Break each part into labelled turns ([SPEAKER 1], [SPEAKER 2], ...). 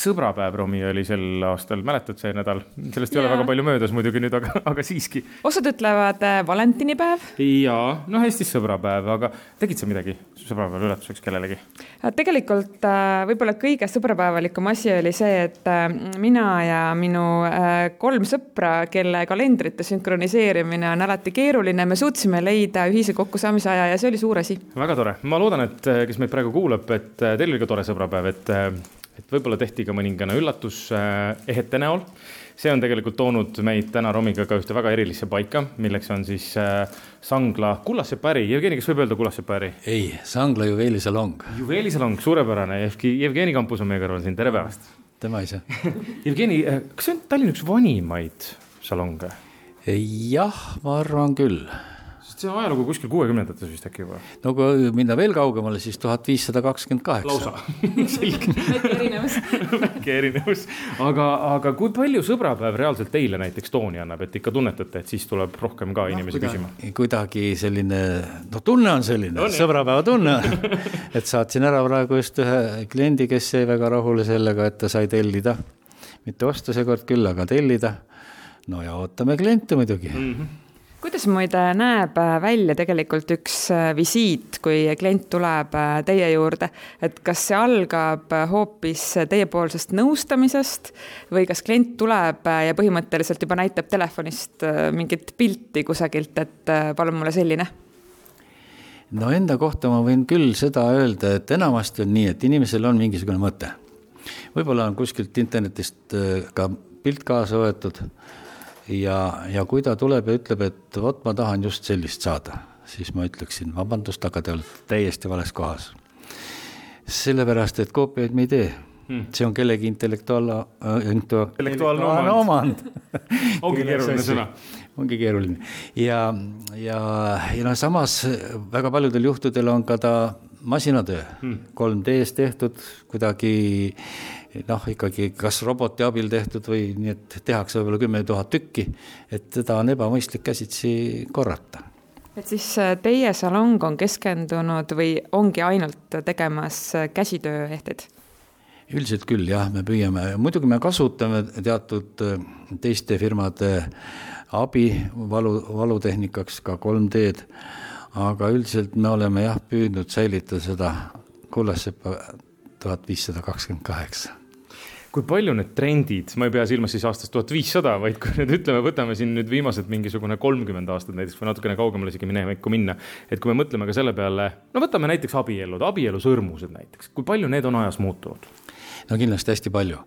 [SPEAKER 1] sõbrapäev, Romi, oli sel aastal, mäletad see nädal? sellest ei yeah. ole väga palju möödas muidugi nüüd, aga, aga siiski.
[SPEAKER 2] osad ütlevad äh, valentinipäev.
[SPEAKER 1] jaa, noh, Eestis sõbrapäev, aga tegid sa midagi sõbrapäeva üllatuseks kellelegi?
[SPEAKER 2] Äh, tegelikult äh, võib-olla kõige sõbrapäevalikum asi oli see, et mina ja minu kolm sõpra, kelle kalendrite sünkroniseerimine on alati keeruline, me suutsime leida ühise kokkusaamise aja ja see oli suur asi.
[SPEAKER 1] väga tore, ma loodan, et kes meid praegu kuulab, et teil oli ka tore sõbrapäev, et võib-olla tehti ka mõningane üllatus äh, ehete näol. see on tegelikult toonud meid täna Romiga ka ühte väga erilisse paika, milleks on siis äh, Sangla kullasepäri. Jevgeni, kas võib öelda kullasepäri?
[SPEAKER 3] ei, Sangla juveelisalong.
[SPEAKER 1] juveelisalong, suurepärane. Jevgeni Kampus on meie kõrval siin, tere päevast.
[SPEAKER 3] tema ise
[SPEAKER 1] Jevgeni, äh, kas see on Tallinna üks vanimaid salonge?
[SPEAKER 3] jah, ma arvan küll
[SPEAKER 1] see on ajalugu kuskil kuuekümnendates vist äkki juba.
[SPEAKER 3] no kui minna veel kaugemale, siis tuhat viissada kakskümmend kaheksa.
[SPEAKER 1] lausa selge.
[SPEAKER 2] väike erinevus
[SPEAKER 1] väike erinevus, aga, aga kui palju sõbrapäev reaalselt teile näiteks tooni annab, et ikka tunnetate, et siis tuleb rohkem ka inimesi no, küsima?
[SPEAKER 3] kuidagi selline, no tunne on selline, sõbrapäeva tunne et saatsin ära praegu just ühe kliendi, kes jäi väga rahule sellega, et ta sai tellida, mitte osta seekord küll, aga tellida. no ja ootame kliente muidugi mm. -hmm
[SPEAKER 2] kuidas muide näeb äh, välja tegelikult üks äh, visiit, kui klient tuleb äh, teie juurde, et kas see algab hoopis teiepoolsest nõustamisest või kas klient tuleb ja põhimõtteliselt juba näitab telefonist mingit pilti kusagilt, et palun mulle selline?
[SPEAKER 3] no enda kohta ma võin küll seda öelda, et enamasti on nii, et inimesel on mingisugune mõte. võib-olla on kuskilt internetist ka pilt kaasa võetud ja, ja kui ta tuleb ja ütleb, et vot ma tahan just sellist saada, siis ma ütleksin vabandust, aga te olete täiesti vales kohas. sellepärast, et koopiaid me ei tee hmm. see on kellegi intellektuaal- äh,,
[SPEAKER 1] intellektuaalne omand ongi keeruline sõna.
[SPEAKER 3] ongi keeruline ja, ja, ja noh, samas väga paljudel juhtudel on ka ta masinatöö hmm., 3D-s tehtud kuidagi noh, ikkagi kas roboti abil tehtud või nii, et tehakse võib-olla kümme tuhat tükki, et seda on ebamõistlik käsitsi korrata.
[SPEAKER 2] Et siis äh, teie salong on keskendunud või ongi ainult tegemas äh, käsitööehteid?
[SPEAKER 3] üldiselt küll jah, me püüame, muidugi me kasutame teatud äh, teiste firmade abi valu, valutehnikaks ka 3D-d, aga üldiselt me oleme jah püüdnud säilitada seda kullasepa tuhat viissada kakskümmend kaheksa
[SPEAKER 1] kui palju need trendid, ma ei pea silmas siis aastast tuhat viissada, vaid kui nüüd ütleme, võtame siin nüüd viimased mingisugune kolmkümmend aastat näiteks või natukene kaugemale isegi minevikku minna. et kui me mõtleme ka selle peale, no võtame näiteks abielud, abielusõrmused näiteks, kui palju need on ajas muutunud?
[SPEAKER 3] no kindlasti hästi palju.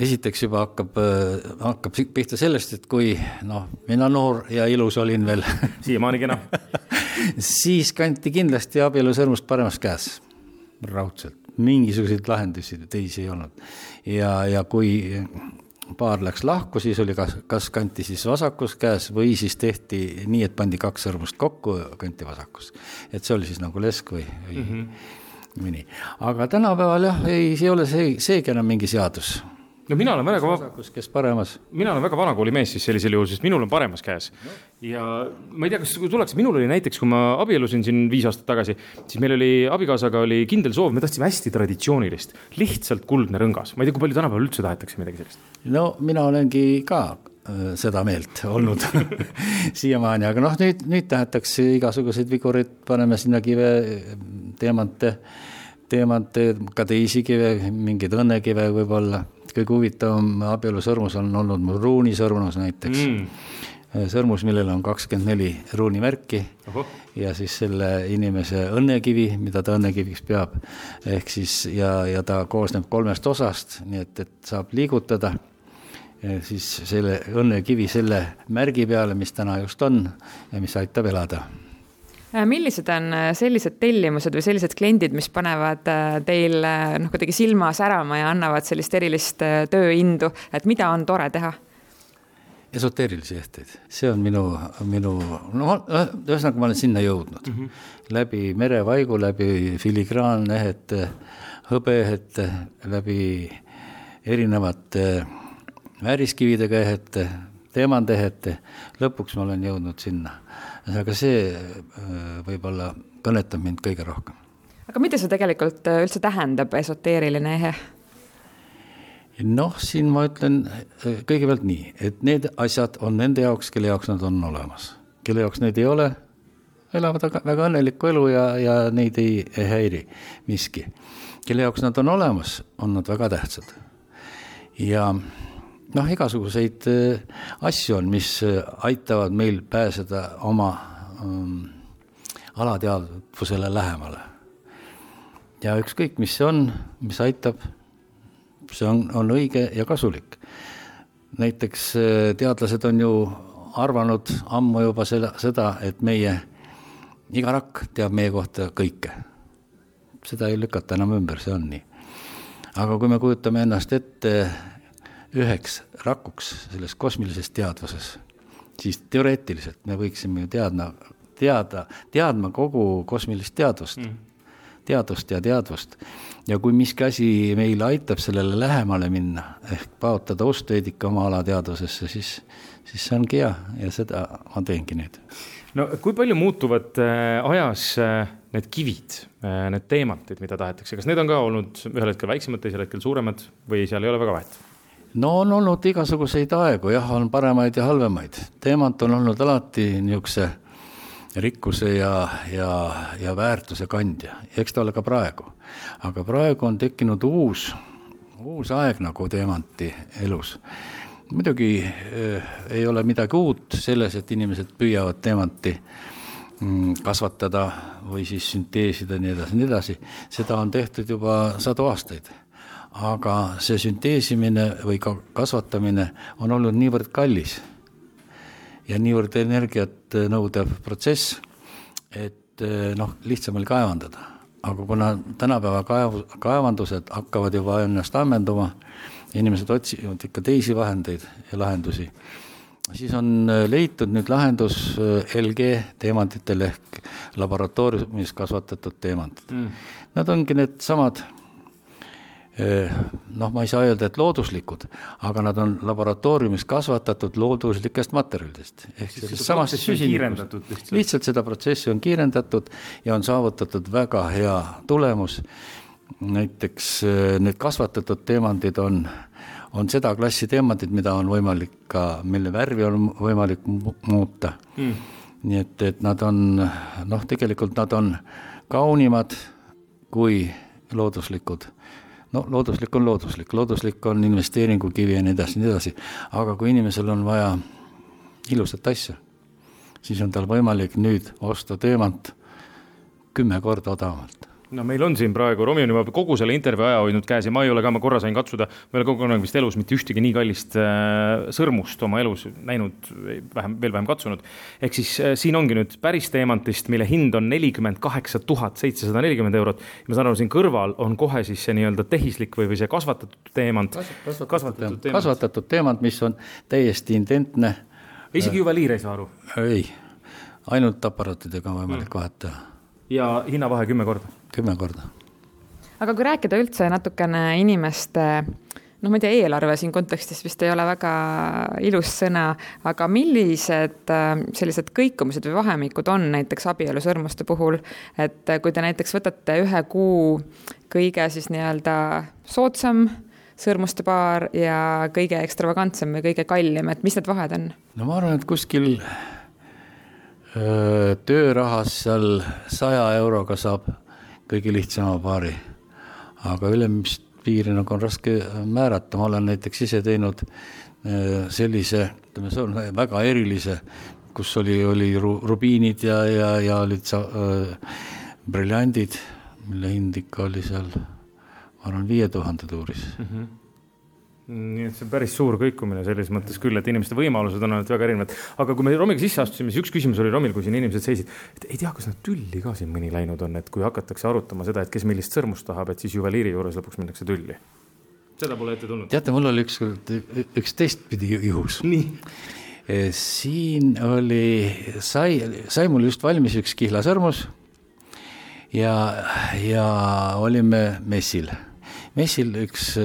[SPEAKER 3] esiteks juba hakkab, äh, hakkab pihta sellest, et kui noh, mina noor ja ilus olin veel
[SPEAKER 1] siiamaani kena
[SPEAKER 3] siis kanti kindlasti abielusõrmust paremas käes, raudselt mingisuguseid lahendusi teisi ei olnud. ja, ja kui paar läks lahku, siis oli kas, kas kanti siis vasakus käes või siis tehti nii, et pandi kaks sõrmust kokku, kanti vasakus. et see oli siis nagu lesk või, või mm -hmm. mõni. aga tänapäeval jah, ei, ei ole see, seegi enam mingi seadus
[SPEAKER 1] no mina olen väga
[SPEAKER 3] vasakus, kes paremas.
[SPEAKER 1] mina olen väga vanakooli mees siis sellisel juhul, sest minul on paremas käes no.. ja ma ei tea, kas tuleks, minul oli näiteks, kui ma abiellusin siin viis aastat tagasi, siis meil oli abikaasaga oli kindel soov, me tahtsime hästi traditsioonilist, lihtsalt kuldne rõngas. ma ei tea, kui palju tänapäeval üldse tahetakse midagi sellist.
[SPEAKER 3] no mina olengi ka äh, seda meelt olnud siiamaani, aga noh, nüüd, nüüd tahetakse igasuguseid vigureid, paneme sinna kive, teemante, teemante, ka teisi kive, mingeid õnnekive võib-olla kõige huvitavam abielusõrmus on olnud mul ruunisõrmus näiteks. Mm.. sõrmus, millel on kakskümmend neli ruunimärki Oho. ja siis selle inimese õnnekivi, mida ta õnnekiviks peab. ehk siis ja, ja ta koosneb kolmest osast, nii et, et saab liigutada. Siis selle õnnekivi selle märgi peale, mis täna just on ja mis aitab elada.
[SPEAKER 2] Äh, millised on äh, sellised tellimused või sellised kliendid, mis panevad äh, teil noh, kuidagi silma särama ja annavad sellist erilist tööindu, et mida on tore teha?
[SPEAKER 3] esoteerilisi ehteid, see on minu, minu, no ühesõnaga ma olen sinna jõudnud mm. -hmm. läbi merevaigu, läbi filigraanehete, hõbeehete, läbi erinevate vääriskividega ehete, teemantehete, lõpuks ma olen jõudnud sinna aga see äh, võib-olla kõnetab mind kõige rohkem.
[SPEAKER 2] aga mida see tegelikult äh, üldse tähendab, esoteeriline ehe?
[SPEAKER 3] noh, siin ma ütlen äh, kõigepealt nii, et need asjad on nende jaoks, kelle jaoks nad on olemas. kelle jaoks neid ei ole, elavad aga väga õnnelikku elu ja, ja neid ei, ei häiri miski. kelle jaoks nad on olemas, on nad väga tähtsad. ja noh, igasuguseid äh, asju on, mis äh, aitavad meil pääseda oma um, alateadvusele lähemale. ja ükskõik, mis see on, mis aitab see on, on õige ja kasulik. näiteks äh, teadlased on ju arvanud ammu juba selle, seda, et meie, iga rakk teab meie kohta kõike. seda ei lükata enam ümber, see on nii. aga kui me kujutame ennast ette üheks rakuks selles kosmilises teadvuses, siis teoreetiliselt me võiksime ju teadma, teada, teadma kogu kosmilist teadvust mm., teadust ja teadvust ja kui miski asi meile aitab sellele lähemale minna, ehk paotada ustueetika oma alateadvusesse, siis, siis see ongi hea ja seda ma teengi nüüd.
[SPEAKER 1] no kui palju muutuvad äh, ajas äh, need kivid, äh, need teemantid, mida tahetakse, kas need on ka olnud ühel hetkel väiksemad, teisel hetkel suuremad või seal ei ole väga vahet?
[SPEAKER 3] No on olnud igasuguseid aegu, jah, on paremaid ja halvemaid. teemant on olnud alati niisuguse rikkuse ja, ja, ja väärtuse kandja, eks ta ole ka praegu. aga praegu on tekkinud uus, uus aeg nagu teemanti elus. muidugi äh, ei ole midagi uut selles, et inimesed püüavad teemanti mm, kasvatada või siis sünteesida, nii edasi, nii edasi, seda on tehtud juba sadu aastaid. Aga see sünteesimine või ka kasvatamine on olnud niivõrd kallis ja niivõrd energiat nõudev protsess, et äh, noh, lihtsam oli kaevandada. aga kuna tänapäeva kaev, kaevandused hakkavad juba ennast ammenduma, inimesed otsivad ikka teisi vahendeid ja lahendusi, siis on äh, leitud nüüd lahendus LG teemantidele ehk laboratooriumis kasvatatud teemantid mm.. Nad ongi needsamad noh, ma ei saa öelda, et looduslikud, aga nad on laboratooriumis kasvatatud looduslikest materjalidest. ehk sellest samast süsinikust. lihtsalt seda protsessi on kiirendatud ja on saavutatud väga hea tulemus. näiteks need kasvatatud teemandid on, on seda klassi teemandid, mida on võimalik ka, mille värvi on võimalik muuta mm.. nii et, et nad on noh, tegelikult nad on kaunimad kui looduslikud no looduslik on looduslik, looduslik on investeeringukivi ja nii edasi, nii edasi, aga kui inimesel on vaja ilusat asja, siis on tal võimalik nüüd osta teemant kümme korda odavamalt
[SPEAKER 1] no meil on siin praegu, Romi on juba kogu selle intervjuu aja hoidnud käes ja ma ei ole ka, ma korra sain katsuda, ma ei ole kogu aeg vist elus mitte ühtegi nii kallist äh, sõrmust oma elus näinud, vähem, veel vähem katsunud. ehk siis äh, siin ongi nüüd päris teemantist, mille hind on nelikümmend kaheksa tuhat seitsesada nelikümmend eurot. ma saan aru, siin kõrval on kohe siis see nii-öelda tehislik või, või see kasvatatud teemant.
[SPEAKER 3] kasvatatud, kasvatatud teemant, kasvatatud teemant, mis on täiesti identne.
[SPEAKER 1] isegi juveliir ei saa aru?
[SPEAKER 3] ei, ainult aparaatidega on võimalik mm. vahet teha.
[SPEAKER 1] ja hinnavahe kümme korda
[SPEAKER 3] kümme korda.
[SPEAKER 2] aga kui rääkida üldse natukene inimeste noh, ma ei tea, eelarve siin kontekstis vist ei ole väga ilus sõna, aga millised äh, sellised kõikumised või vahemikud on näiteks abielusõrmuste puhul, et kui te näiteks võtate ühe kuu kõige siis nii-öelda soodsam sõrmuste paar ja kõige ekstravagantsem või kõige kallim, et mis need vahed on?
[SPEAKER 3] no ma arvan, et kuskil öö, töörahas seal saja euroga saab kõige lihtsama paari. aga ülemist piiri nagu on raske määrata, ma olen näiteks ise teinud äh, sellise, ütleme, see on väga erilise, kus oli, oli rubiinid ja, ja, ja olid sa- äh,, briljandid, mille hind ikka oli seal, ma arvan, viie tuhande tuuris mm. -hmm
[SPEAKER 1] nii et see on päris suur kõikumine selles mõttes küll, et inimeste võimalused on olnud väga erinevad. aga kui me Romiga sisse astusime, siis üks küsimus oli Romil, kui siin inimesed seisid, et ei tea, kas nad tülli ka siin mõni läinud on, et kui hakatakse arutama seda, et kes millist sõrmust tahab, et siis juveliiri juures lõpuks minnakse tülli. seda pole ette tulnud?
[SPEAKER 3] teate, mul oli ükskord üks teistpidi juhus. e, siin oli, sai, sai mul just valmis üks kihlasõrmus ja, ja olime messil. messil üks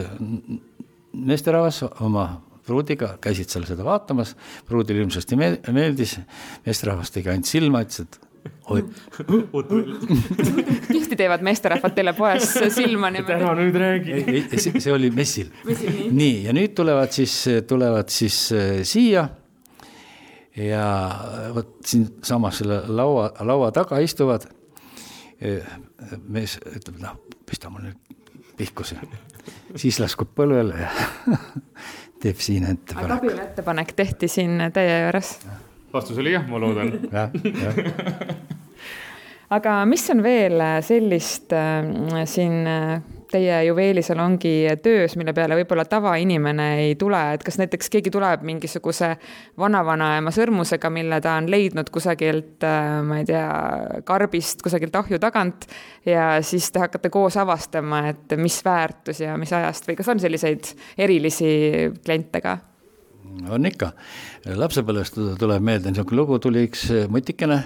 [SPEAKER 3] meesterahvas oma pruudiga käisid seal seda vaatamas, pruudile hirmsasti meeldis, meesterahvas tegi ainult silma, ütles, et oi,
[SPEAKER 2] tihti teevad meesterahvad teile poes silma
[SPEAKER 1] et ära
[SPEAKER 2] niimoodi.
[SPEAKER 1] nüüd räägi.
[SPEAKER 3] see, oli messil. nii, ja nüüd tulevad siis, tulevad siis äh, siia ja vot siinsamas selle laua, laua taga istuvad. mees ütleb, noh, pista mul nüüd pihku see, siis laskub põlvele ja teeb siin
[SPEAKER 2] aga
[SPEAKER 3] ettepaneku.
[SPEAKER 2] abielu ettepanek tehti siin teie juures
[SPEAKER 1] vastus oli jah, ma loodan.
[SPEAKER 3] jah, jah,
[SPEAKER 2] aga mis on veel sellist äh, siin äh, teie juveelisalongi töös, mille peale võib-olla tavainimene ei tule, et kas näiteks keegi tuleb mingisuguse vanavanaema sõrmusega, mille ta on leidnud kusagilt, ma ei tea, karbist kusagilt ahju tagant ja siis te hakkate koos avastama, et mis väärtus ja mis ajast või kas on selliseid erilisi kliente ka?
[SPEAKER 3] on ikka. lapsepõlvest tuleb meelde niisugune lugu, tuli üks mutikene,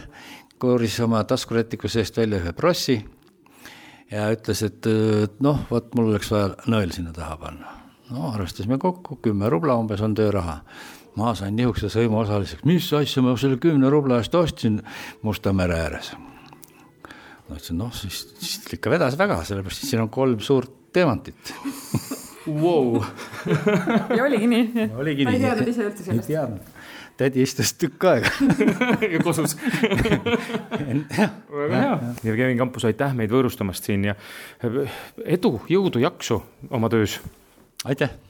[SPEAKER 3] kooris oma taskurätiku seest välja ühe prossi ja ütles, et noh, vot mul oleks vaja nõel sinna taha panna. no arvestasime kokku, kümme rubla umbes on tööraha. ma sain nihukese sõimu osaliseks, mis asja ma selle kümne rubla eest ostsin Musta mere ääres. ma ütlesin, noh siis, siis ikka vedas väga, sellepärast et siin on kolm suurt teemantit.
[SPEAKER 1] Wow.
[SPEAKER 2] ja oligi nii?
[SPEAKER 3] oligi
[SPEAKER 2] ta ei
[SPEAKER 3] nii.
[SPEAKER 2] teadnud ise üldse
[SPEAKER 3] ei
[SPEAKER 2] sellest?
[SPEAKER 3] teadnud. Tädi istus tükk aega.
[SPEAKER 1] Ja kosus. väga hea. Jevgeni Kampus, aitäh meid võõrustamast siin ja edu, jõudu, jaksu oma töös.
[SPEAKER 3] Aitäh